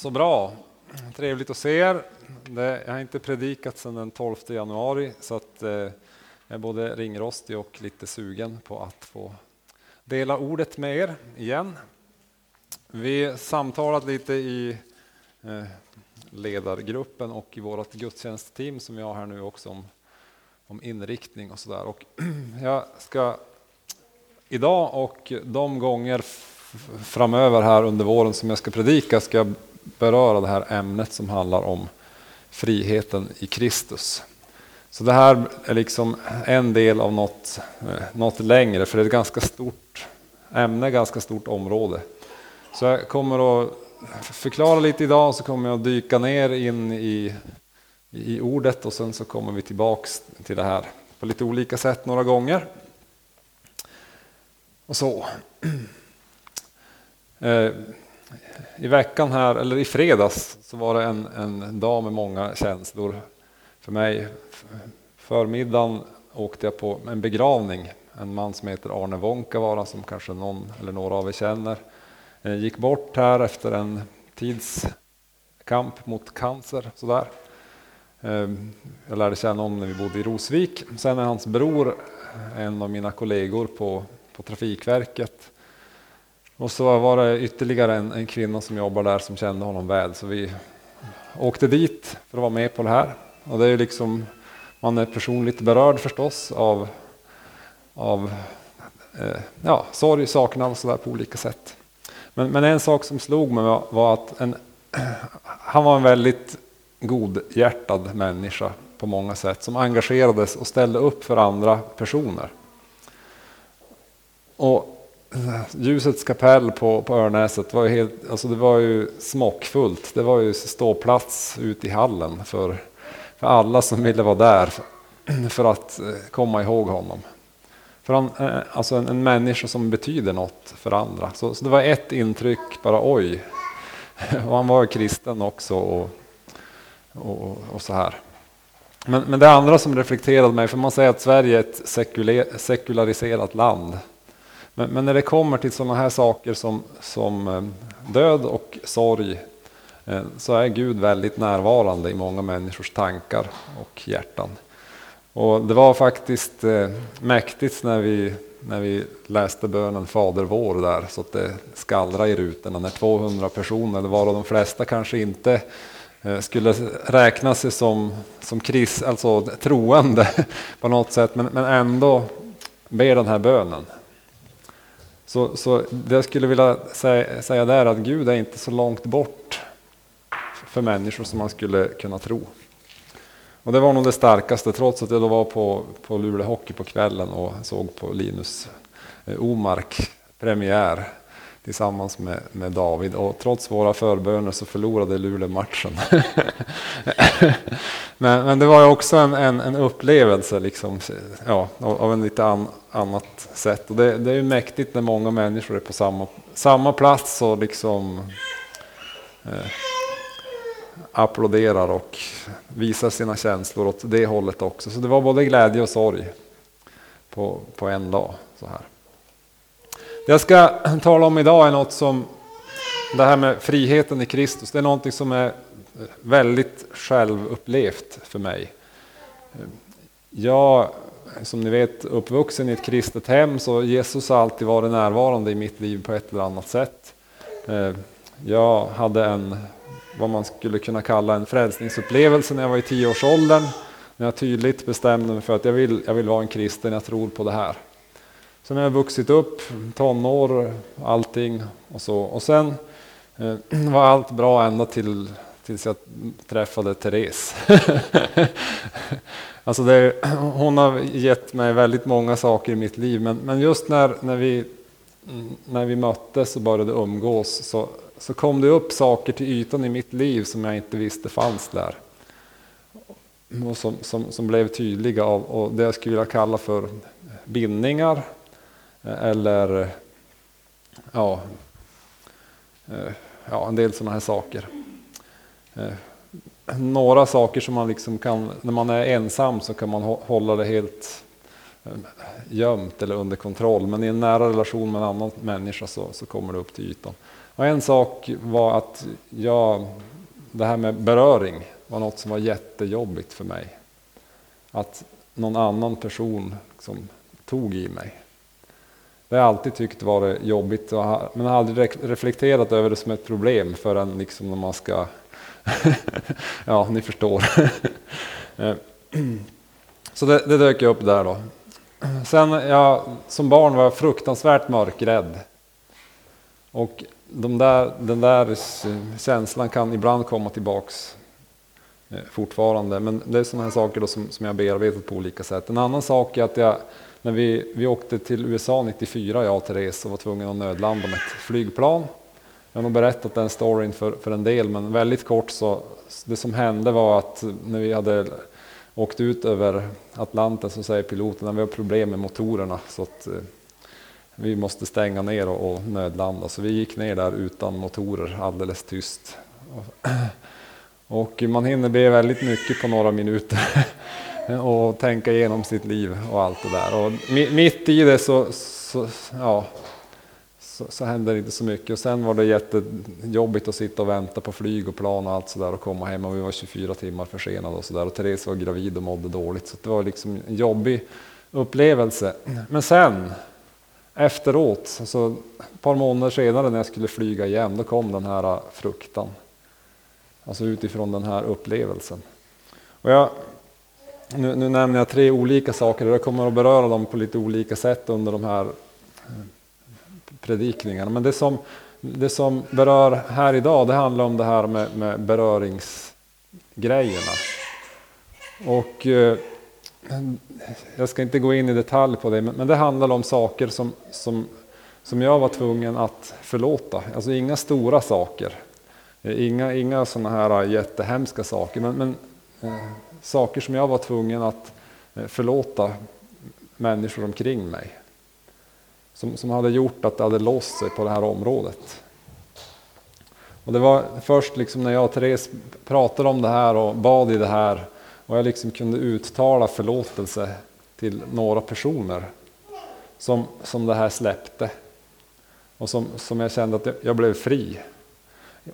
Så bra. Trevligt att se er. Det, jag har inte predikat sedan den 12 januari så att eh, jag är både ringrostig och lite sugen på att få dela ordet med er igen. Vi samtalat lite i eh, ledargruppen och i vårt gudstjänstteam som jag har här nu också om, om inriktning och sådär. Och jag ska idag och de gånger framöver här under våren som jag ska predika ska jag beröra det här ämnet som handlar om friheten i Kristus. Så det här är liksom en del av något, eh, något längre, för det är ett ganska stort ämne, ganska stort område. Så jag kommer att förklara lite idag, och så kommer jag att dyka ner in i, i ordet och sen så kommer vi tillbaks till det här på lite olika sätt några gånger. Och så. Eh, i veckan här, eller i fredags, så var det en, en dag med många känslor för mig. Förmiddagen åkte jag på en begravning. En man som heter Arne Wonkavara som kanske någon eller några av er känner. Eh, gick bort här efter en tids kamp mot cancer. Sådär. Ehm, jag lärde känna honom när vi bodde i Rosvik. Sen är hans bror en av mina kollegor på, på Trafikverket och så var det ytterligare en, en, kvinna som jobbar där som kände honom väl. Så vi åkte dit för att vara med på det här. Och det är liksom, man är personligt berörd förstås av, av eh, ja, sorg, saknad och sådär på olika sätt. Men, men, en sak som slog mig var, var att en, han var en väldigt godhjärtad människa på många sätt. Som engagerades och ställde upp för andra personer. Och Ljusets kapell på, på Örnäset var ju, helt, alltså det var ju smockfullt. Det var ju ståplats ute i hallen för, för alla som ville vara där för, för att eh, komma ihåg honom. För han, eh, alltså en, en människa som betyder något för andra. Så, så det var ett intryck, bara oj. Och han var kristen också och, och, och så här. Men, men det andra som reflekterade mig, för man säger att Sverige är ett sekulariserat land. Men, men, när det kommer till sådana här saker som, som eh, död och sorg eh, så är Gud väldigt närvarande i många människors tankar och hjärtan. Och det var faktiskt eh, mäktigt när vi, när vi läste bönen Fader vår där så att det skallrade i rutorna när 200 personer, varav de flesta kanske inte skulle räkna sig som, som kris, alltså troende på något sätt men, men ändå ber den här bönen. Så, så det jag skulle vilja säga, säga där är att Gud är inte så långt bort för människor som man skulle kunna tro. Och det var nog det starkaste trots att jag då var på, på Luleå Hockey på kvällen och såg på Linus eh, Omark premiär tillsammans med, med David. Och trots våra förböner så förlorade Luleå matchen. men, men det var ju också en, en, en upplevelse liksom, ja, av en lite an, annat sätt. Och det, det är ju mäktigt när många människor är på samma, samma plats och liksom eh, applåderar och visar sina känslor åt det hållet också. Så det var både glädje och sorg på, på en dag. så här. Jag ska tala om idag är något som, det här med friheten i Kristus, det är något som är väldigt självupplevt för mig. Jag, som ni vet, uppvuxen i ett kristet hem, så Jesus har alltid varit närvarande i mitt liv på ett eller annat sätt. Eh, jag hade en, vad man skulle kunna kalla en frälsningsupplevelse när jag var i tioårsåldern, när jag tydligt bestämde mig för att jag vill, jag vill vara en kristen, jag tror på det här. Sen har jag vuxit upp, tonår, allting och så. Och sen eh, var allt bra ända till, tills jag träffade Therese. alltså det, hon har gett mig väldigt många saker i mitt liv, men, men just när, när, vi, när vi möttes och började umgås så, så kom det upp saker till ytan i mitt liv som jag inte visste fanns där. Och som, som, som blev tydliga av och det jag skulle vilja kalla för bindningar eller ja, eh, ja, en del sådana här saker. Eh, några saker som man liksom kan, när man är ensam så kan man hålla det helt eh, gömt eller under kontroll. Men i en nära relation med en annan människa så, så kommer det upp till ytan. Och en sak var att jag, det här med beröring var något som var jättejobbigt för mig. Att någon annan person liksom tog i mig. Det har jag alltid tyckt varit jobbigt, men har aldrig reflekterat över det som ett problem förrän liksom när man ska... ja, ni förstår. Eh, så det, det dök upp där då. Sen jag, som barn var jag fruktansvärt mörkrädd. Och de där, den där känslan kan ibland komma tillbaks eh, fortfarande. Men det är sådana här saker då som, som jag bearbetat på olika sätt. En annan sak är att jag, när vi, vi åkte till USA 94, jag och Therese, och var tvungna att nödlanda med ett flygplan. Jag har nog berättat den storyn för, för en del, men väldigt kort så, det som hände var att när vi hade åkt ut över Atlanten så säger piloten att vi har problem med motorerna så att eh, vi måste stänga ner och, och nödlanda. Så vi gick ner där utan motorer, alldeles tyst. Och man hinner be väldigt mycket på några minuter Eh, och tänka igenom sitt liv och allt det där. Och mitt i det så, så ja, så, så hände det inte så mycket. Och sen var det jättejobbigt att sitta och vänta på flyg och plan och allt sådär och komma hem och vi var 24 timmar försenade och sådär. Och Therese var gravid och mådde dåligt så det var liksom en jobbig upplevelse. Men sen efteråt, så ett par månader senare när jag skulle flyga igen, då kom den här fruktan. Alltså utifrån den här upplevelsen. Och jag, nu, nu nämner jag tre olika saker och jag kommer att beröra dem på lite olika sätt under de här eh, predikningarna. Men det som, det som berör här idag, det handlar om det här med, med beröringsgrejerna. Och eh, jag ska inte gå in i detalj på det, men, men det handlar om saker som, som, som jag var tvungen att förlåta. Alltså inga stora saker. Eh, inga, inga sådana här jättehemska saker, men, men eh, saker som jag var tvungen att eh, förlåta människor omkring mig som, som hade gjort att det hade låst sig på det här området. Och det var först liksom när jag och Therese pratade om det här och bad i det här och jag liksom kunde uttala förlåtelse till några personer som, som det här släppte. Och som, som jag kände att jag blev fri.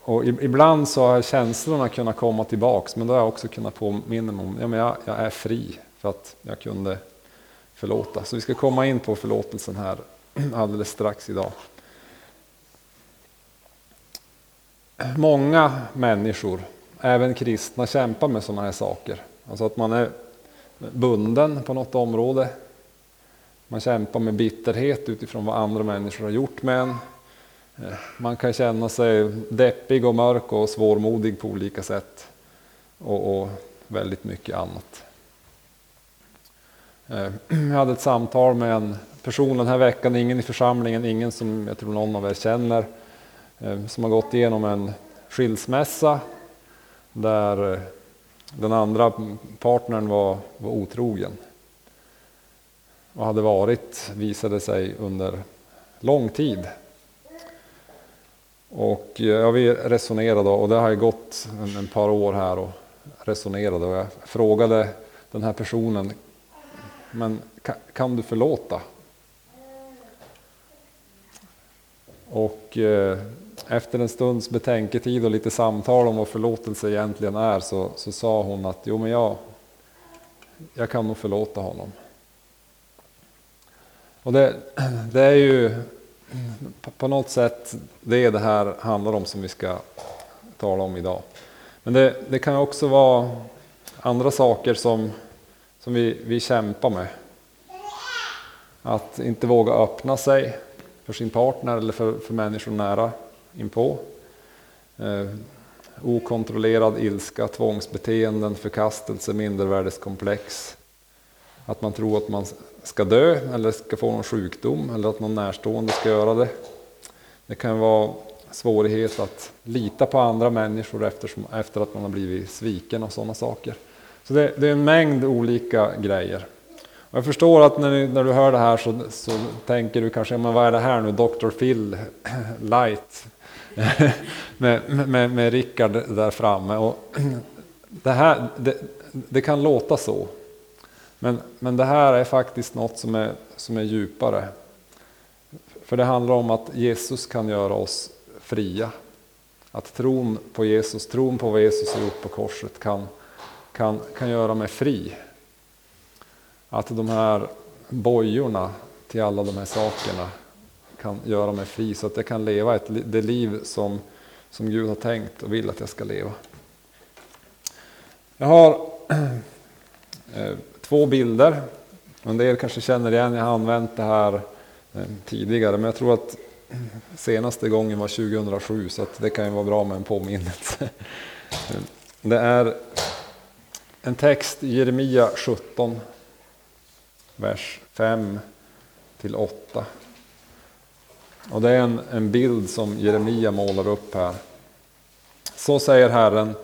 Och ibland så har känslorna kunnat komma tillbaks men då har jag också kunnat påminna mig om att ja, jag, jag är fri för att jag kunde förlåta. Så vi ska komma in på förlåtelsen här alldeles strax idag. Många människor, även kristna, kämpar med sådana här saker. Alltså att man är bunden på något område. Man kämpar med bitterhet utifrån vad andra människor har gjort med en. Eh, man kan känna sig deppig och mörk och svårmodig på olika sätt. Och, och väldigt mycket annat. Eh, jag hade ett samtal med en person den här veckan, ingen i församlingen, ingen som jag tror någon av er känner, eh, som har gått igenom en skilsmässa där den andra partnern var, var otrogen. Och hade varit, visade sig, under lång tid. Och eh, ja, vi resonerade och det har ju gått en, en par år här och resonerade och jag frågade den här personen, men kan, kan du förlåta? Och eh, efter en stunds betänketid och lite samtal om vad förlåtelse egentligen är så, så sa hon att jo men jag, jag kan nog förlåta honom. Och det, det är ju på något sätt det är det här handlar om som vi ska tala om idag. Men det, det kan också vara andra saker som, som vi, vi kämpar med. Att inte våga öppna sig, för sin partner eller för, för människor nära inpå. Eh, okontrollerad ilska, tvångsbeteenden, förkastelse, mindervärdeskomplex. Att man tror att man ska dö eller ska få någon sjukdom eller att någon närstående ska göra det. Det kan vara svårighet att lita på andra människor eftersom, efter att man har blivit sviken och sådana saker. Så det, det är en mängd olika grejer. Jag förstår att när, ni, när du hör det här så, så tänker du kanske, men vad är det här nu, Dr. Phil light med, med, med Rickard där framme. Och det, här, det, det kan låta så. Men, men det här är faktiskt något som är, som är djupare. För det handlar om att Jesus kan göra oss fria. Att tron på Jesus, tron på vad Jesus har gjort på korset kan, kan, kan göra mig fri. Att de här bojorna till alla de här sakerna kan göra mig fri så att jag kan leva ett, det liv som, som Gud har tänkt och vill att jag ska leva. Jag har eh, två bilder. En del kanske känner igen, jag har använt det här eh, tidigare, men jag tror att senaste gången var 2007 så det kan ju vara bra med en påminnelse. Det är en text i Jeremia 17, vers 5 till 8. Och det är en, en bild som Jeremia målar upp här. Så säger Herren,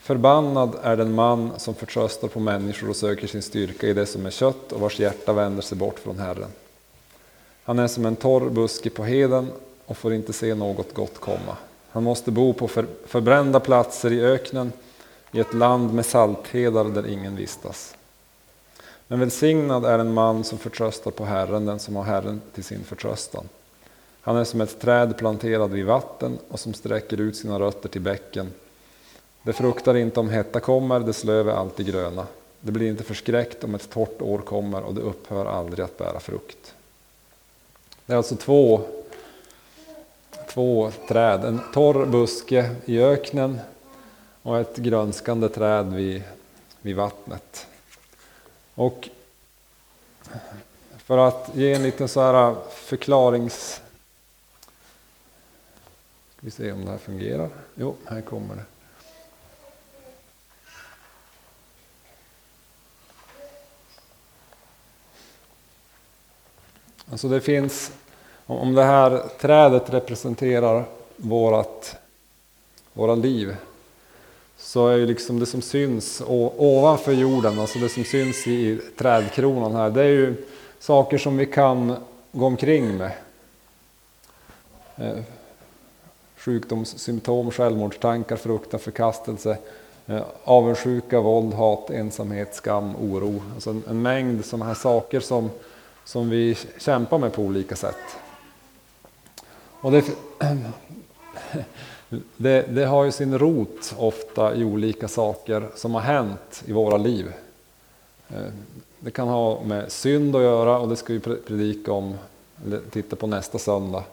förbannad är den man som förtröstar på människor och söker sin styrka i det som är kött och vars hjärta vänder sig bort från Herren. Han är som en torr buske på heden och får inte se något gott komma. Han måste bo på för, förbrända platser i öknen, i ett land med salthedar där ingen vistas. Men välsignad är en man som förtröstar på Herren, den som har Herren till sin förtröstan. Han är som ett träd planterad vid vatten och som sträcker ut sina rötter till bäcken. Det fruktar inte om hetta kommer, dess löv är alltid gröna. Det blir inte förskräckt om ett torrt år kommer och det upphör aldrig att bära frukt. Det är alltså två, två träd, en torr buske i öknen och ett grönskande träd vid, vid vattnet. Och för att ge en liten så här förklarings... Ska vi se om det här fungerar. Jo, här kommer det. Alltså det finns, om det här trädet representerar vårat, våra liv, så är ju liksom det som syns ovanför jorden, alltså det som syns i trädkronan här, det är ju saker som vi kan gå omkring med. Eh, sjukdomssymptom, självmordstankar, fruktan, förkastelse, eh, avundsjuka, våld, hat, ensamhet, skam, oro. Alltså en, en mängd sådana här saker som som vi kämpar med på olika sätt. Och det, det, det, har ju sin rot ofta i olika saker som har hänt i våra liv. Eh, det kan ha med synd att göra och det ska vi predika om, eller titta på nästa söndag.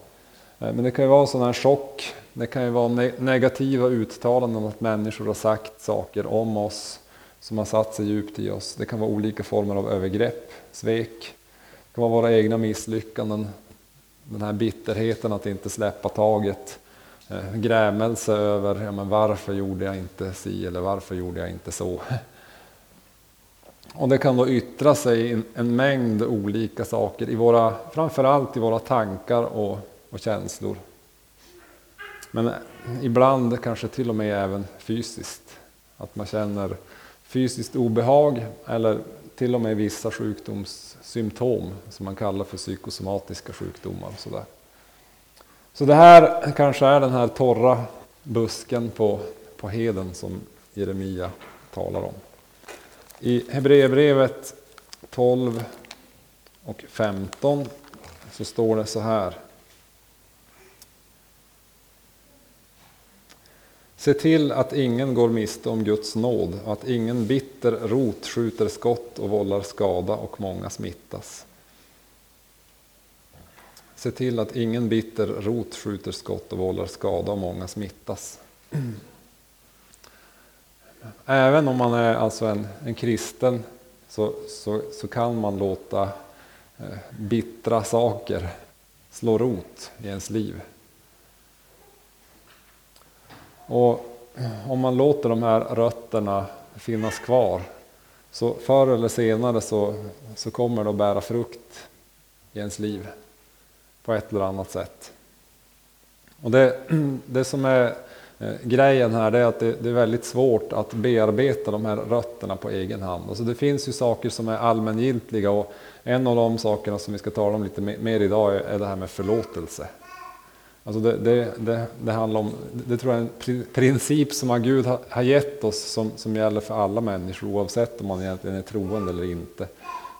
Eh, men det kan ju vara sån här chock, det kan ju vara negativa uttalanden att människor har sagt saker om oss som har satt sig djupt i oss. Det kan vara olika former av övergrepp, svek, kan vara våra egna misslyckanden, den här bitterheten att inte släppa taget, eh, grämelse över ja, men varför gjorde jag inte si eller varför gjorde jag inte så. Och det kan då yttra sig i en mängd olika saker, i våra, framförallt i våra tankar och, och känslor. Men eh, ibland kanske till och med även fysiskt. Att man känner fysiskt obehag eller till och med vissa sjukdomssymptom som man kallar för psykosomatiska sjukdomar. Så, där. så det här kanske är den här torra busken på, på heden som Jeremia talar om. I Hebreerbrevet 12 och 15 så står det så här. Se till att ingen går miste om Guds nåd och att ingen bitter rot skjuter skott och vållar skada och många smittas. Se till att ingen bitter rot skjuter skott och vållar skada och många smittas. Även om man är alltså en, en kristen så, så, så kan man låta eh, bittra saker slå rot i ens liv. Och eh, om man låter de här rötterna finnas kvar så förr eller senare så, så kommer det att bära frukt i ens liv på ett eller annat sätt. Och det, det som är eh, grejen här är att det, det, är väldigt svårt att bearbeta de här rötterna på egen hand. Alltså det finns ju saker som är allmängiltiga och en av de sakerna som vi ska tala om lite mer idag är det här med förlåtelse. Alltså det, det, det, det, handlar om, det tror jag är en princip som Gud har, gett oss som, som gäller för alla människor oavsett om man egentligen är troende eller inte.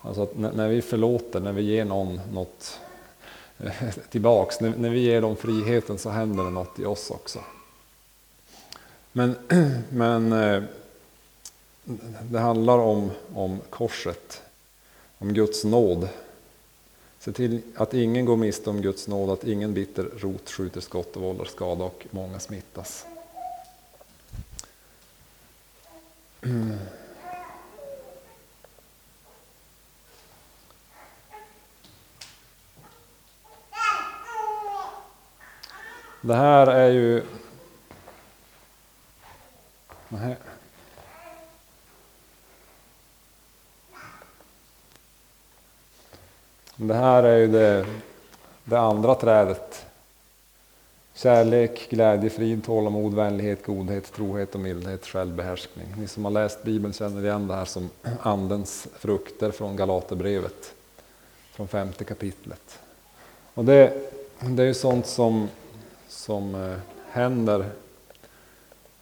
Alltså att när, när vi förlåter, när vi ger någon något eh, tillbaks, när, när vi ger dem friheten så händer det något i oss också. Men, men eh, det handlar om, om korset, om Guds nåd. Se till att ingen går miste om Guds nåd, att ingen bitter rot skjuter skott och vållar skada och många smittas. Det här är ju... Det här är ju det, det andra trädet. Kärlek, glädje, frid, tålamod, vänlighet, godhet, trohet och mildhet, självbehärskning. Ni som har läst Bibeln känner igen det här som Andens frukter från Galaterbrevet, från femte kapitlet. Och det, det är ju sånt som, som eh, händer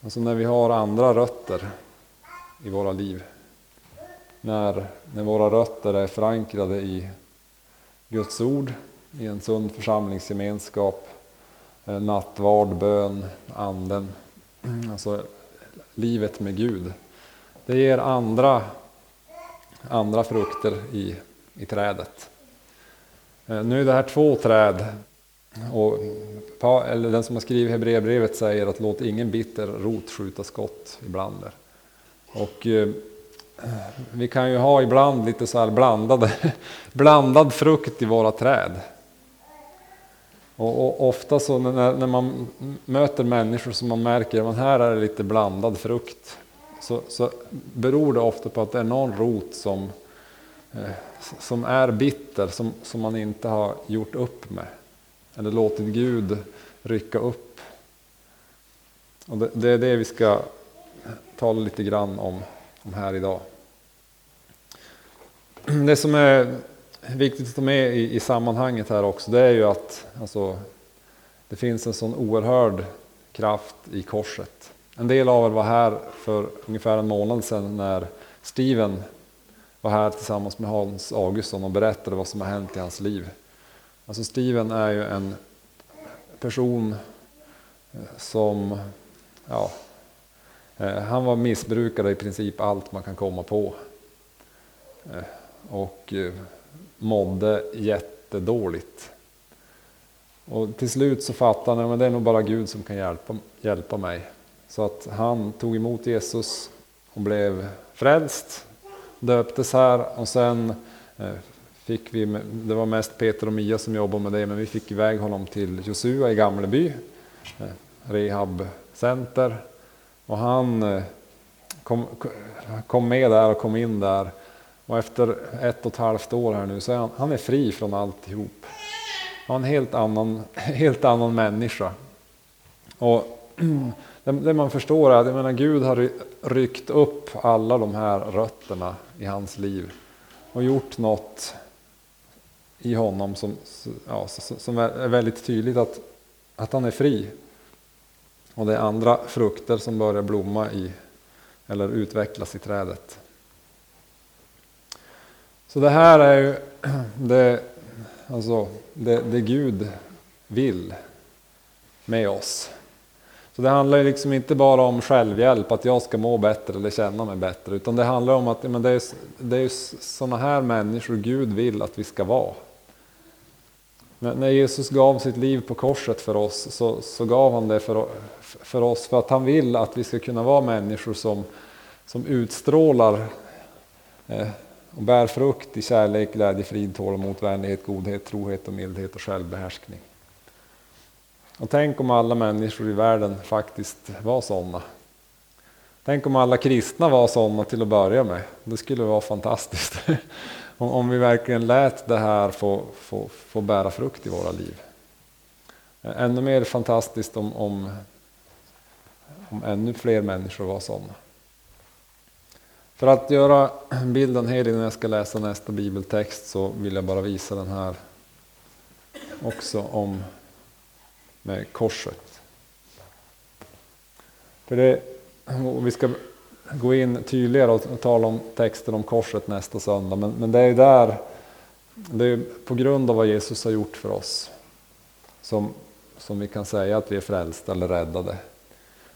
alltså när vi har andra rötter i våra liv. När, när våra rötter är förankrade i Guds ord i en sund församlingsgemenskap, eh, nattvard, bön, anden, alltså livet med Gud. Det ger andra, andra frukter i, i trädet. Eh, nu är det här två träd och eller den som har skrivit Hebreerbrevet säger att låt ingen bitter rot skjuta skott ibland. Och eh, Eh, vi kan ju ha ibland lite så här blandade, blandad frukt i våra träd. Och, och ofta så när, när, man möter människor som man märker att här är det lite blandad frukt. Så, så beror det ofta på att det är någon rot som, eh, som är bitter, som, som man inte har gjort upp med. Eller låtit Gud rycka upp. Och det, det är det vi ska tala lite grann om om här idag. Det som är viktigt att ta med i, i sammanhanget här också, det är ju att alltså, det finns en sån oerhörd kraft i korset. En del av er var här för ungefär en månad sedan när Steven var här tillsammans med Hans Augustsson och berättade vad som har hänt i hans liv. Alltså Steven är ju en person eh, som, ja, Eh, han var missbrukare i princip allt man kan komma på. Eh, och eh, mådde jättedåligt. Och till slut så fattade han att det är nog bara Gud som kan hjälpa, hjälpa mig. Så att han tog emot Jesus och blev frälst, döptes här och sen fick vi, det var mest Peter och Mia som jobbade med det, men vi fick iväg honom till Josua i Gamleby, rehabcenter och han eh, kom, kom med där och kom in där. Och efter ett och ett halvt år här nu så är han, han är fri från alltihop. Han är en helt annan, helt annan människa. Och det man förstår är att jag menar, Gud har ryckt upp alla de här rötterna i hans liv och gjort något i honom som, ja, som är väldigt tydligt att, att han är fri. Och det är andra frukter som börjar blomma i eller utvecklas i trädet. Så det här är ju det, alltså, det, det Gud vill med oss. Så det handlar ju liksom inte bara om självhjälp, att jag ska må bättre eller känna mig bättre. Utan det handlar om att men det är, det är sådana här människor Gud vill att vi ska vara. När Jesus gav sitt liv på korset för oss så, så gav han det för, för oss för att han vill att vi ska kunna vara människor som, som utstrålar eh, och bär frukt i kärlek, glädje, frid, tålamod, vänlighet, godhet, trohet och mildhet och självbehärskning. Och tänk om alla människor i världen faktiskt var sådana. Tänk om alla kristna var sådana till att börja med. Det skulle vara fantastiskt. om, om vi verkligen lät det här få, få, få bära frukt i våra liv. Ännu mer fantastiskt om, om, om ännu fler människor var sådana. För att göra bilden hel innan jag ska läsa nästa bibeltext så vill jag bara visa den här också om med korset. För det, vi ska gå in tydligare och tala om texten om korset nästa söndag. Men, men det är där, det är på grund av vad Jesus har gjort för oss som, som vi kan säga att vi är frälsta eller räddade.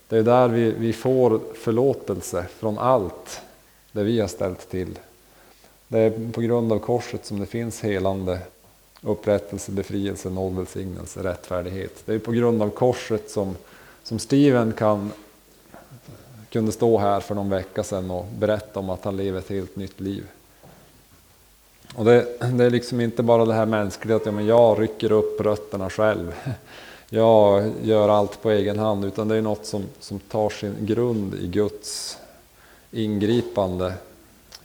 Det är där vi, vi får förlåtelse från allt det vi har ställt till. Det är på grund av korset som det finns helande, upprättelse, befrielse, nåd, välsignelse, rättfärdighet. Det är på grund av korset som, som Steven kan, kunde stå här för någon vecka sedan och berätta om att han lever ett helt nytt liv. Och det, det är liksom inte bara det här mänskliga att ja, men jag rycker upp rötterna själv. Jag gör allt på egen hand, utan det är något som, som tar sin grund i Guds ingripande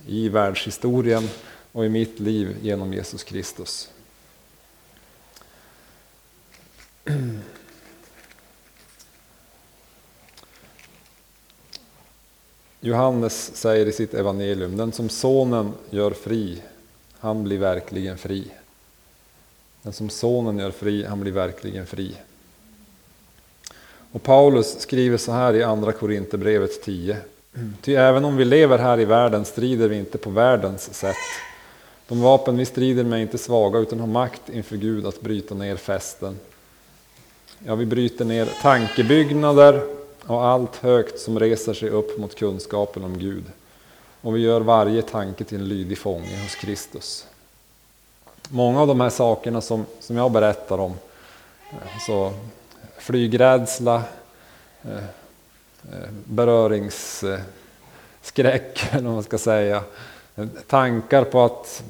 i världshistorien och i mitt liv genom Jesus Kristus. Johannes säger i sitt evangelium, den som sonen gör fri, han blir verkligen fri. Den som sonen gör fri, han blir verkligen fri. Och Paulus skriver så här i andra Korinthierbrevet 10. Ty även om vi lever här i världen strider vi inte på världens sätt. De vapen vi strider med är inte svaga utan har makt inför Gud att bryta ner fästen. Ja, vi bryter ner tankebyggnader och allt högt som reser sig upp mot kunskapen om Gud. Och vi gör varje tanke till en lydig fånge hos Kristus. Många av de här sakerna som, som jag berättar om, så flygrädsla, eh, eh, beröringsskräck eller vad man ska säga. Tankar på att,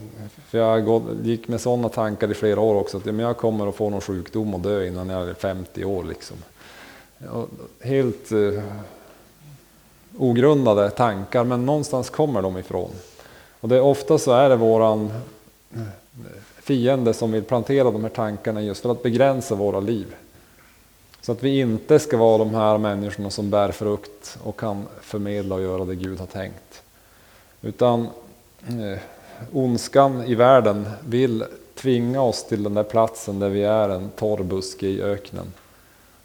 för jag gick med sådana tankar i flera år också, att jag kommer att få någon sjukdom och dö innan jag är 50 år. Liksom. Helt eh, ogrundade tankar, men någonstans kommer de ifrån. Och det är ofta så är det våran fiende som vill plantera de här tankarna just för att begränsa våra liv. Så att vi inte ska vara de här människorna som bär frukt och kan förmedla och göra det Gud har tänkt. Utan eh, ondskan i världen vill tvinga oss till den där platsen där vi är en torr buske i öknen.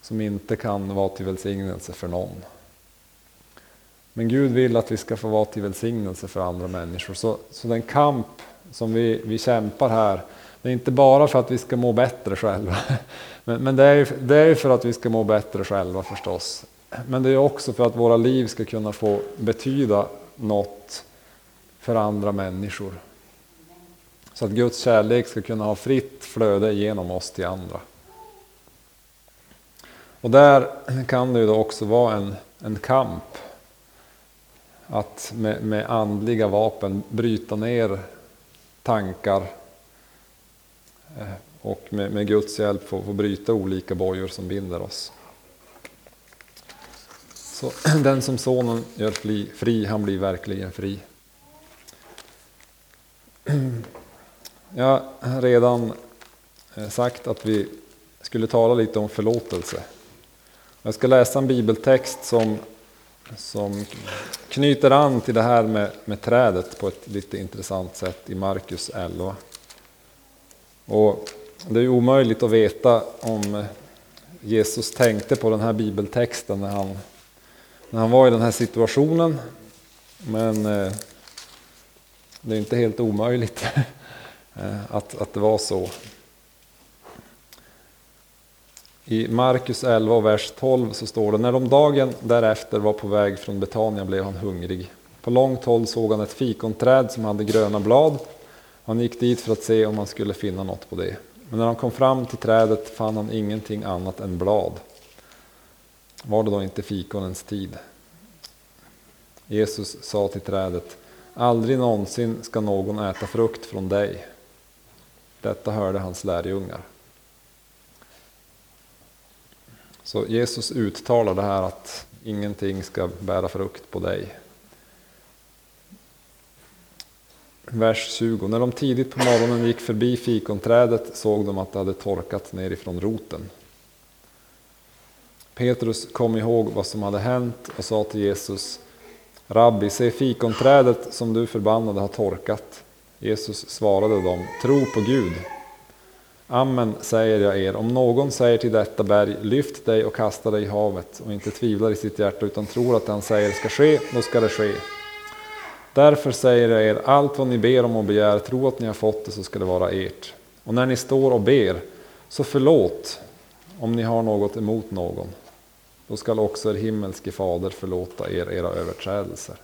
Som inte kan vara till välsignelse för någon. Men Gud vill att vi ska få vara till välsignelse för andra människor. Så, så den kamp som vi, vi kämpar här, det är inte bara för att vi ska må bättre själva. Men, men det, är, det är för att vi ska må bättre själva förstås. Men det är också för att våra liv ska kunna få betyda något för andra människor. Så att Guds kärlek ska kunna ha fritt flöde genom oss till andra. Och där kan det ju då också vara en, en kamp. Att med, med andliga vapen bryta ner tankar Eh, och med, med Guds hjälp få, få bryta olika bojor som binder oss. Så den som sonen gör fri, fri, han blir verkligen fri. Jag har redan eh, sagt att vi skulle tala lite om förlåtelse. Jag ska läsa en bibeltext som, som knyter an till det här med, med trädet på ett lite intressant sätt i Markus 11. Och det är omöjligt att veta om Jesus tänkte på den här bibeltexten när han, när han var i den här situationen. Men eh, det är inte helt omöjligt eh, att, att det var så. I Markus 11 och vers 12 så står det, när de dagen därefter var på väg från Betania blev han hungrig. På långt håll såg han ett fikonträd som hade gröna blad. Han gick dit för att se om han skulle finna något på det. Men när han kom fram till trädet fann han ingenting annat än blad. Var det då inte fikonens tid? Jesus sa till trädet, aldrig någonsin ska någon äta frukt från dig. Detta hörde hans lärjungar. Så Jesus uttalar det här att ingenting ska bära frukt på dig. Vers 20. När de tidigt på morgonen gick förbi fikonträdet såg de att det hade torkat nerifrån roten. Petrus kom ihåg vad som hade hänt och sa till Jesus Rabbi, se fikonträdet som du förbannade har torkat. Jesus svarade dem, tro på Gud. Amen säger jag er, om någon säger till detta berg, lyft dig och kasta dig i havet och inte tvivlar i sitt hjärta utan tror att det han säger ska ske, då ska det ske. Därför säger jag er, allt vad ni ber om och begär, tro att ni har fått det så ska det vara ert. Och när ni står och ber, så förlåt om ni har något emot någon. Då skall också er himmelske fader förlåta er era överträdelser.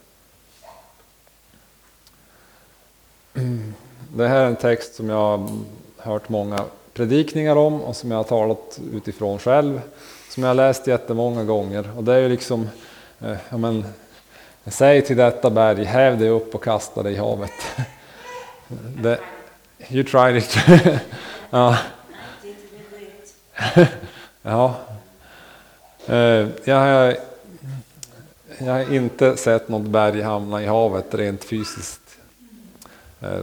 Det här är en text som jag har hört många predikningar om och som jag har talat utifrån själv. Som jag har läst jättemånga gånger. Och det är ju liksom, eh, ja men, säg till detta berg, häv dig upp och kasta dig i havet. Det, you tried it. ja. ja. Eh, jag har, jag har inte sett något berg hamna i havet rent fysiskt. Eh,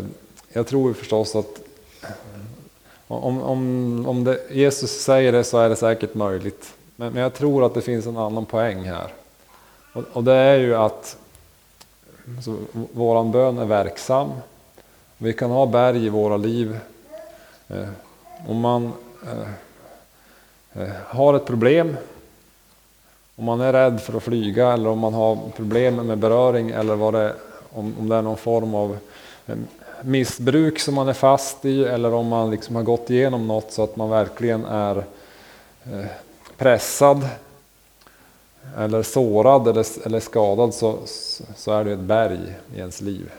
jag tror förstås att om, om, om det, Jesus säger det så är det säkert möjligt. Men, men jag tror att det finns en annan poäng här. Och, och det är ju att alltså, våran bön är verksam. Vi kan ha berg i våra liv. Eh, om man eh, eh, har ett problem, om man är rädd för att flyga eller om man har problem med beröring eller vad det, om, om det är någon form av eh, missbruk som man är fast i eller om man liksom har gått igenom något så att man verkligen är eh, pressad eller sårad eller, eller skadad så, så är det ett berg i ens liv.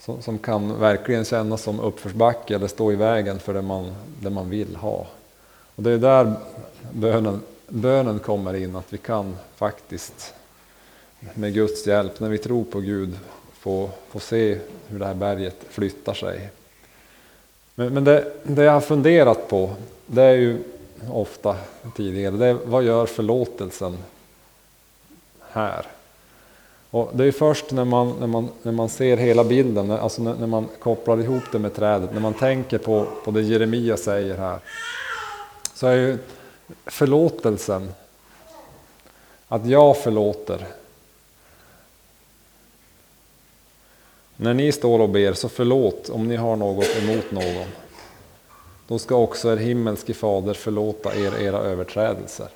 Som, som kan verkligen kännas som uppförsbacke eller stå i vägen för det man, det man vill ha. Och det är där bönen, bönen kommer in, att vi kan faktiskt med Guds hjälp, när vi tror på Gud, få, få se hur det här berget flyttar sig. Men, men det, det jag har funderat på, det är ju ofta tidigare, det är vad gör förlåtelsen här? Och det är först när man, när, man, när man ser hela bilden, alltså när, när man kopplar ihop det med trädet, när man tänker på, på det Jeremia säger här, så är ju förlåtelsen, att jag förlåter, När ni står och ber, så förlåt om ni har något emot någon. Då ska också er himmelske fader förlåta er era överträdelser.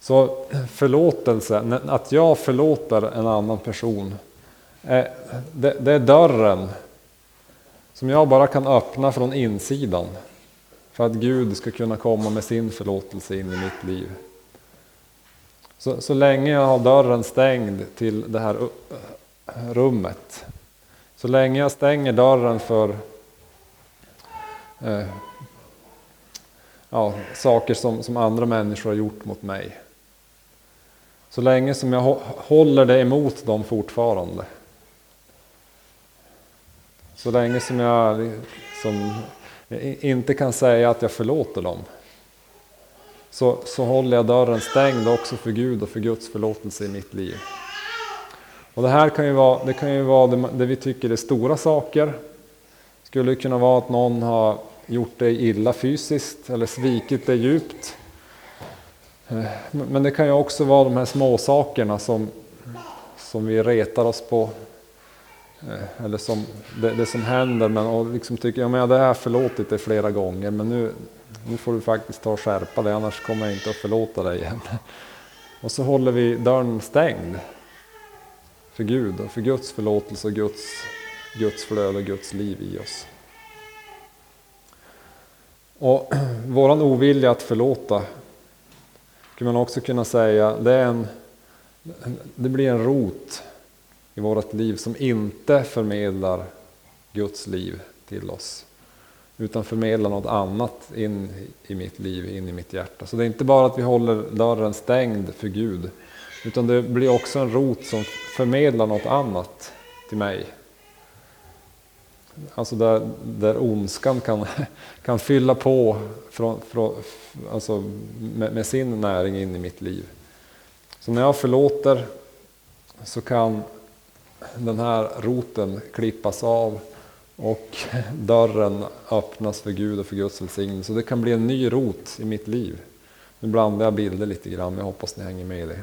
Så förlåtelse, att jag förlåter en annan person, det är dörren som jag bara kan öppna från insidan. För att Gud ska kunna komma med sin förlåtelse in i mitt liv. Så, så länge jag har dörren stängd till det här rummet. Så länge jag stänger dörren för eh, ja, saker som, som andra människor har gjort mot mig. Så länge som jag håller det emot dem fortfarande. Så länge som jag liksom som, inte kan säga att jag förlåter dem. Så, så håller jag dörren stängd också för Gud och för Guds förlåtelse i mitt liv. Och det här kan ju vara, det kan ju vara det, det vi tycker är stora saker. Det skulle kunna vara att någon har gjort dig illa fysiskt eller svikit dig djupt. Eh, men det kan ju också vara de här små sakerna som, som vi retar oss på. Eh, eller som det, det som händer men och liksom tycker ja, men jag har förlåtit dig flera gånger men nu, nu får du faktiskt ta och skärpa dig annars kommer jag inte att förlåta dig igen. Och så håller vi dörren stängd för Gud och för Guds förlåtelse och Guds, Guds flöde och Guds liv i oss. Och våran ovilja att förlåta skulle man också kunna säga, det, är en, det blir en rot i vårt liv som inte förmedlar Guds liv till oss. Utan förmedlar något annat in i mitt liv, in i mitt hjärta. Så det är inte bara att vi håller dörren stängd för Gud, utan det blir också en rot som förmedlar något annat till mig. Alltså där, där ondskan kan, kan fylla på från, från, alltså med, med, sin näring in i mitt liv. Så när jag förlåter så kan den här roten klippas av och dörren öppnas för Gud och för Guds välsignelse. Så det kan bli en ny rot i mitt liv. Nu blandar jag bilder lite grann, men jag hoppas ni hänger med i det.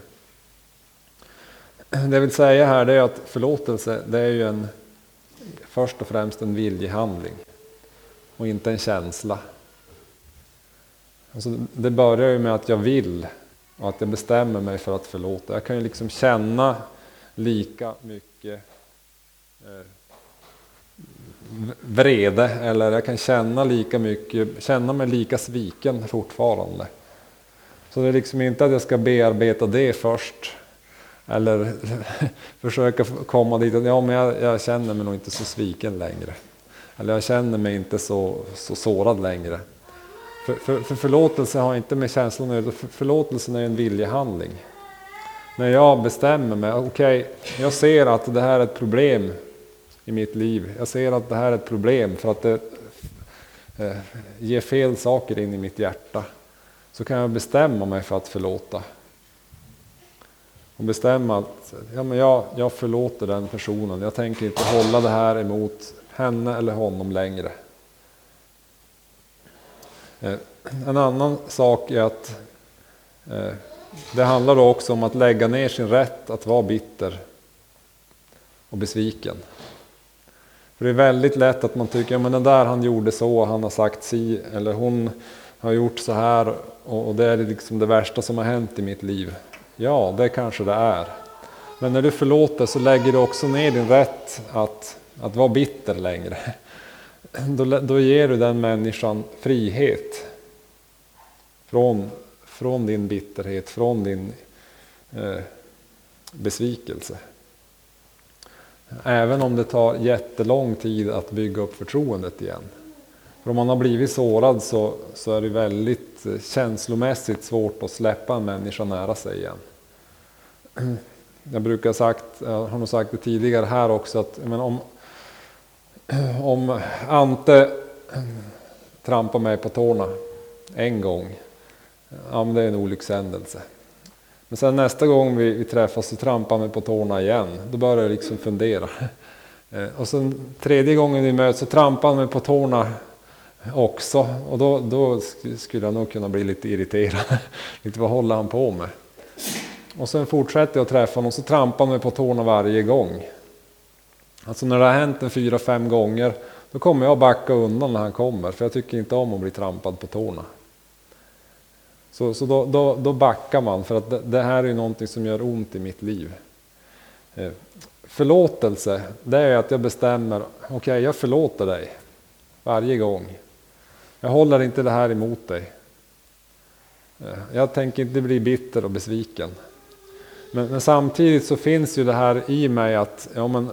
Det jag vill säga här är att förlåtelse det är ju en, först och främst en viljehandling. och inte en känsla. Alltså, det börjar ju med att jag vill och att jag bestämmer mig för att förlåta. Jag kan ju liksom känna lika mycket eh, vrede eller jag kan känna lika mycket, känna mig lika sviken fortfarande. Så det är liksom inte att jag ska bearbeta det först eller försöka komma dit ja, men jag, jag, känner mig nog inte så sviken längre. Eller jag känner mig inte så, så sårad längre. För, för, för förlåtelse har inte med känslan att göra, för, förlåtelsen är en viljehandling. När jag bestämmer mig, okej, okay, jag ser att det här är ett problem i mitt liv. Jag ser att det här är ett problem för att det eh, ger fel saker in i mitt hjärta. Så kan jag bestämma mig för att förlåta. Och bestämma att ja, men jag, jag förlåter den personen. Jag tänker inte hålla det här emot henne eller honom längre. Eh, en annan sak är att eh, det handlar också om att lägga ner sin rätt att vara bitter och besviken. För det är väldigt lätt att man tycker, ja men den där han gjorde så, han har sagt si, eller hon har gjort så här och det är liksom det värsta som har hänt i mitt liv. Ja, det kanske det är. Men när du förlåter så lägger du också ner din rätt att, att vara bitter längre. Då, då ger du den människan frihet. Från, från din bitterhet, från din eh, besvikelse. Även om det tar jättelång tid att bygga upp förtroendet igen. För om man har blivit sårad så, så är det väldigt Eh, känslomässigt svårt att släppa en människa nära sig igen. Jag brukar sagt, jag har nog sagt det tidigare här också, att men om, om Ante trampar mig på tårna en gång, ja men det är en olyckshändelse. Men sen nästa gång vi, vi träffas så trampar han mig på tårna igen. Då börjar jag liksom fundera. Eh, och sen tredje gången vi möts så trampar han mig på tårna också. Och då, då skulle jag nog kunna bli lite irriterad. lite vad håller han på med? Och sen fortsätter jag att träffa honom och så trampar han mig på tårna varje gång. Alltså när det har hänt en fyra, fem gånger då kommer jag backa undan när han kommer. För jag tycker inte om att bli trampad på tårna. Så, så då, då, då backar man för att det, det, här är någonting som gör ont i mitt liv. Eh, förlåtelse, det är att jag bestämmer, okej okay, jag förlåter dig varje gång. Jag håller inte det här emot dig. Eh, jag tänker inte bli bitter och besviken. Men, men, samtidigt så finns ju det här i mig att ja, men,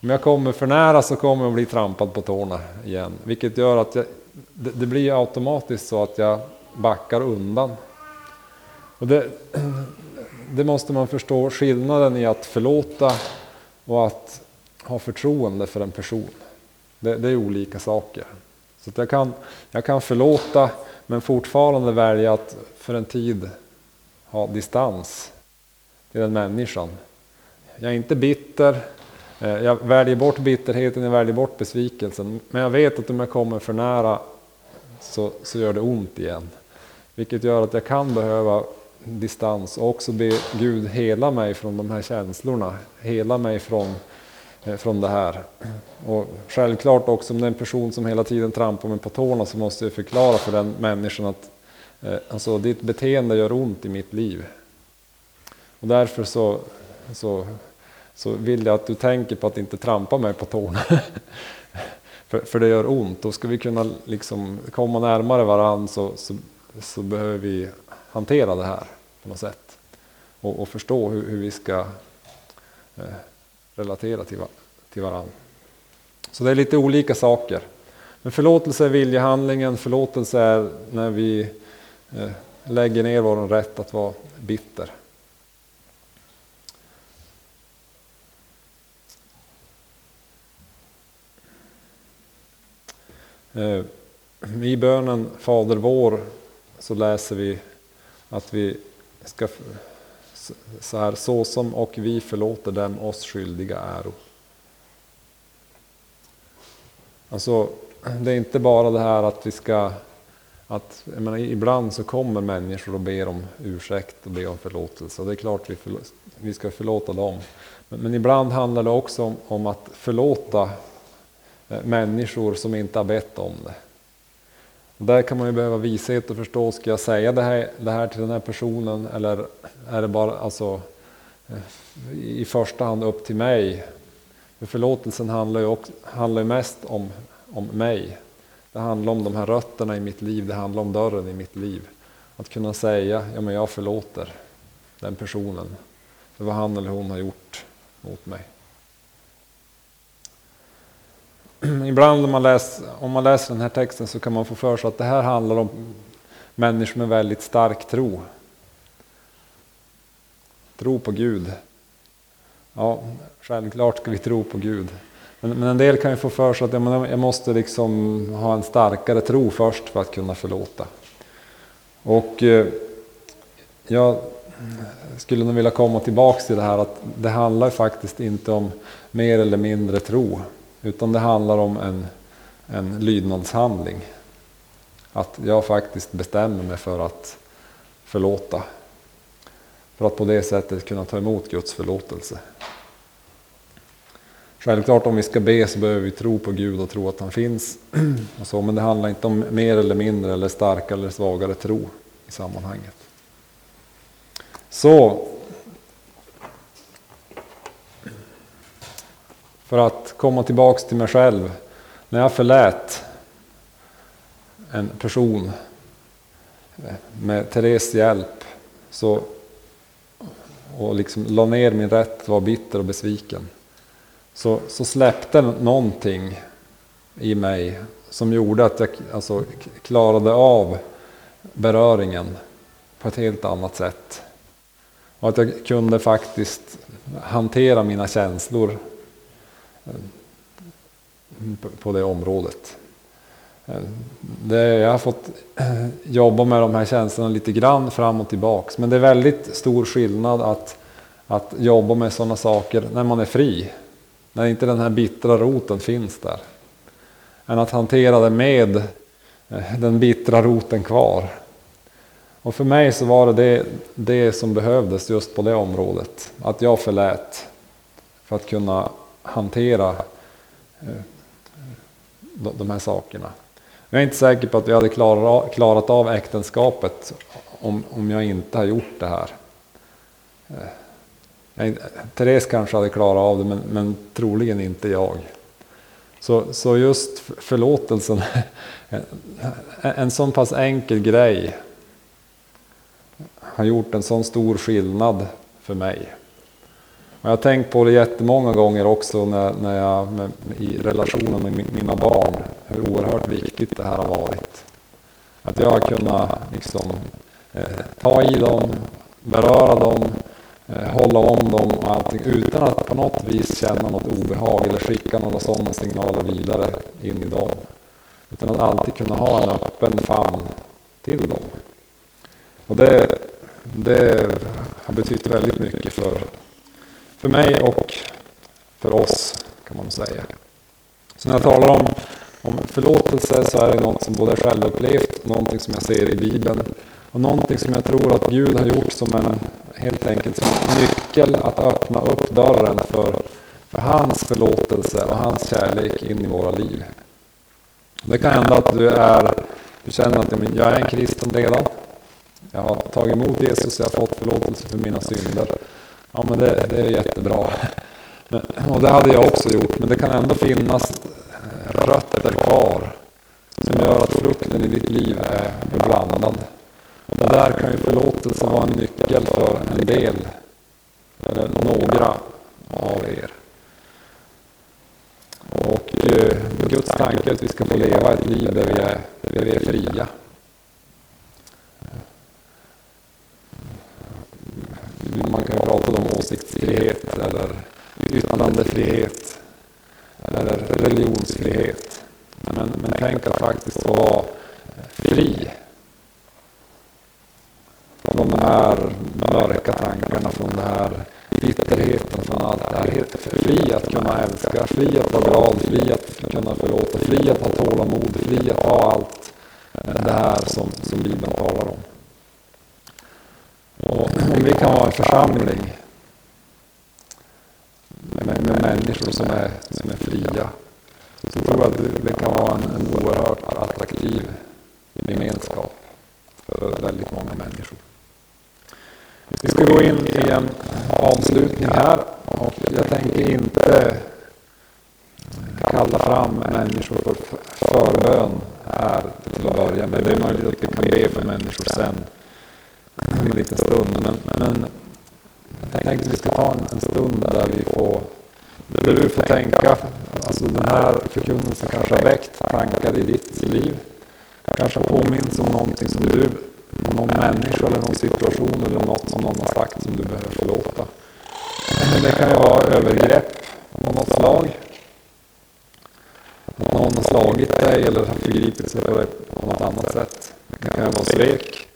om jag kommer för nära så kommer jag bli trampad på tårna igen. Vilket gör att jag, det, det blir automatiskt så att jag backar undan. Och det, det måste man förstå skillnaden i att förlåta och att ha förtroende för en person. Det, det är olika saker. Så jag, kan, jag kan förlåta men fortfarande välja att för en tid ha distans till den människan. Jag är inte bitter, eh, jag väljer bort bitterheten, jag väljer bort besvikelsen. Men jag vet att om jag kommer för nära så, så gör det ont igen. Vilket gör att jag kan behöva distans och också be Gud hela mig från de här känslorna. Hela mig från, Eh, från det här. Och självklart också om det är en person som hela tiden trampar mig på tårna så måste jag förklara för den människan att eh, alltså, ditt beteende gör ont i mitt liv. Och därför så, så, så vill jag att du tänker på att inte trampa mig på tårna. för, för det gör ont. Då ska vi kunna liksom komma närmare varandra så, så så behöver vi hantera det här på något sätt. Och, och förstå hur, hur, vi ska eh, relatera till, till varandra. Så det är lite olika saker. Men förlåtelse är viljehandlingen, förlåtelse är när vi eh, lägger ner vår rätt att vara bitter. Eh, I bönen Fader vår så läser vi att vi ska så här, så som och vi förlåter dem oss skyldiga äro. Alltså, det är inte bara det här att vi ska, att, jag menar, ibland så kommer människor och ber om ursäkt och ber om förlåtelse. Och det är klart vi, förlåt, vi ska förlåta dem. Men, men, ibland handlar det också om, om att förlåta eh, människor som inte har bett om det. Och där kan man ju behöva vishet och förstå, ska jag säga det här, det här till den här personen eller är det bara alltså, eh, i första hand upp till mig? För förlåtelsen handlar ju, också, handlar ju mest om, om mig. Det handlar om de här rötterna i mitt liv, det handlar om dörren i mitt liv. Att kunna säga, ja men jag förlåter den personen för vad han eller hon har gjort mot mig. Ibland om man, läser, om man läser den här texten så kan man få för sig att det här handlar om människor med väldigt stark tro. Tro på Gud. Ja, självklart ska vi tro på Gud. Men, men en del kan ju få för sig att jag måste liksom ha en starkare tro först för att kunna förlåta. Och eh, jag skulle nog vilja komma tillbaks till det här att det handlar faktiskt inte om mer eller mindre tro. Utan det handlar om en, en lydnadshandling. Att jag faktiskt bestämmer mig för att förlåta. För att på det sättet kunna ta emot Guds förlåtelse. Självklart om vi ska be så behöver vi tro på Gud och tro att han finns. Och så, men det handlar inte om mer eller mindre eller starkare eller svagare tro i sammanhanget. Så För att komma tillbaks till mig själv. När jag förlät en person med Therese hjälp så, och liksom la ner min rätt, var bitter och besviken. Så, så släppte någonting i mig som gjorde att jag alltså, klarade av beröringen på ett helt annat sätt. Och att jag kunde faktiskt hantera mina känslor på det området. Det, jag har fått eh, jobba med de här känslorna lite grann fram och tillbaks. Men det är väldigt stor skillnad att, att jobba med sådana saker när man är fri. När inte den här bittra roten finns där. Än att hantera det med eh, den bittra roten kvar. Och för mig så var det, det det som behövdes just på det området. Att jag förlät. För att kunna hantera eh, de här sakerna. Jag är inte säker på att vi hade klarat av äktenskapet om, om jag inte har gjort det här. Eh, Therese kanske hade klarat av det men, men troligen inte jag. Så, så just förlåtelsen, en, en sån pass enkel grej har gjort en sån stor skillnad för mig. Jag har tänkt på det jättemånga gånger också när, när jag, med, i relationen med mina barn, hur oerhört viktigt det här har varit. Att jag har kunnat liksom, eh, ta i dem, beröra dem, eh, hålla om dem och allting utan att på något vis känna något obehag eller skicka några sådana signaler vidare in i dem. Utan att alltid kunna ha en öppen famn till dem. Och det, det har betytt väldigt mycket för för mig och för oss kan man säga. Så när jag talar om, om förlåtelse så är det något som både är självupplevt, någonting som jag ser i Bibeln och någonting som jag tror att Gud har gjort som en helt enkelt som en nyckel att öppna upp dörren för, för hans förlåtelse och hans kärlek in i våra liv. Det kan hända att du, är, du känner att jag är en kristen redan. Jag har tagit emot Jesus, jag har fått förlåtelse för mina synder. Ja men det, det är jättebra. Men, och det hade jag också gjort. Men det kan ändå finnas eh, rötter kvar. Som gör att frukten i ditt liv är blandad. Och det där kan ju förlåtelse vara en nyckel för en del. Eller några av er. Och eh, Guds tanke är att vi ska få leva ett liv där vi är, där vi är fria. Man kan prata om åsiktsfrihet eller yttrandefrihet eller religionsfrihet. Men, men tänk att faktiskt få vara fri från de här mörka tankarna, från den här bitterheten, från allt det här. Helt fri att kunna älska, fri att vara glad, fri att kunna förlåta, fri att ha tålamod, fri att ha allt det här som, som Bibeln talar om. Vi kan vara en församling med, med människor som är, som är fria så tror jag att det kan vara en, en oerhört attraktiv gemenskap för väldigt många människor. Vi ska gå in i en avslutning här och jag tänker inte kalla fram människor för förbön här till att börja med. Det är möjligt att vi kan be för människor sen, om en liten stund. Men, men jag tänkte att vi ska ta en, en stund där vi får, där du får tänka, alltså den här förkunnelsen kanske har väckt tankar i ditt liv. Kanske har påminns om någonting som du, någon människa eller någon situation eller något som någon har sagt som du behöver förlåta. Det kan ju vara övergrepp av något slag att någon har slagit dig eller har förgripit sig på dig på något annat sätt. Det kan vara svek,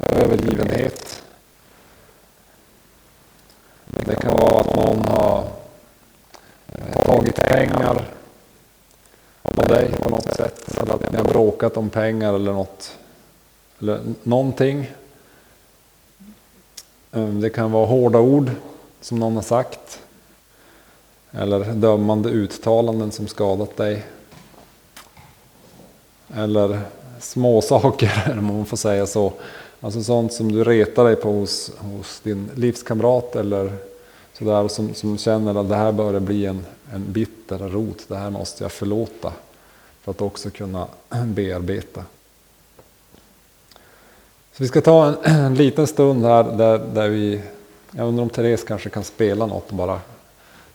övergivenhet. Det kan vara att någon har eh, tagit pengar av dig på något sätt. Eller att ni har bråkat om pengar eller något. Eller någonting. Eh, det kan vara hårda ord som någon har sagt. Eller dömande uttalanden som skadat dig. Eller småsaker, om man får säga så. Alltså sånt som du retar dig på hos, hos din livskamrat eller sådär som, som känner att det här börjar bli en, en bitter rot. Det här måste jag förlåta för att också kunna bearbeta. Så vi ska ta en, en liten stund här där, där vi, jag undrar om Therese kanske kan spela något bara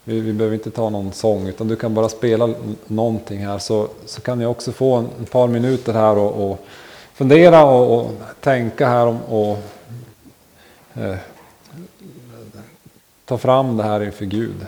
vi, vi behöver inte ta någon sång utan du kan bara spela någonting här så, så kan ni också få en, ett par minuter här och, och fundera och, och, tänka här om och eh, ta fram det här inför Gud.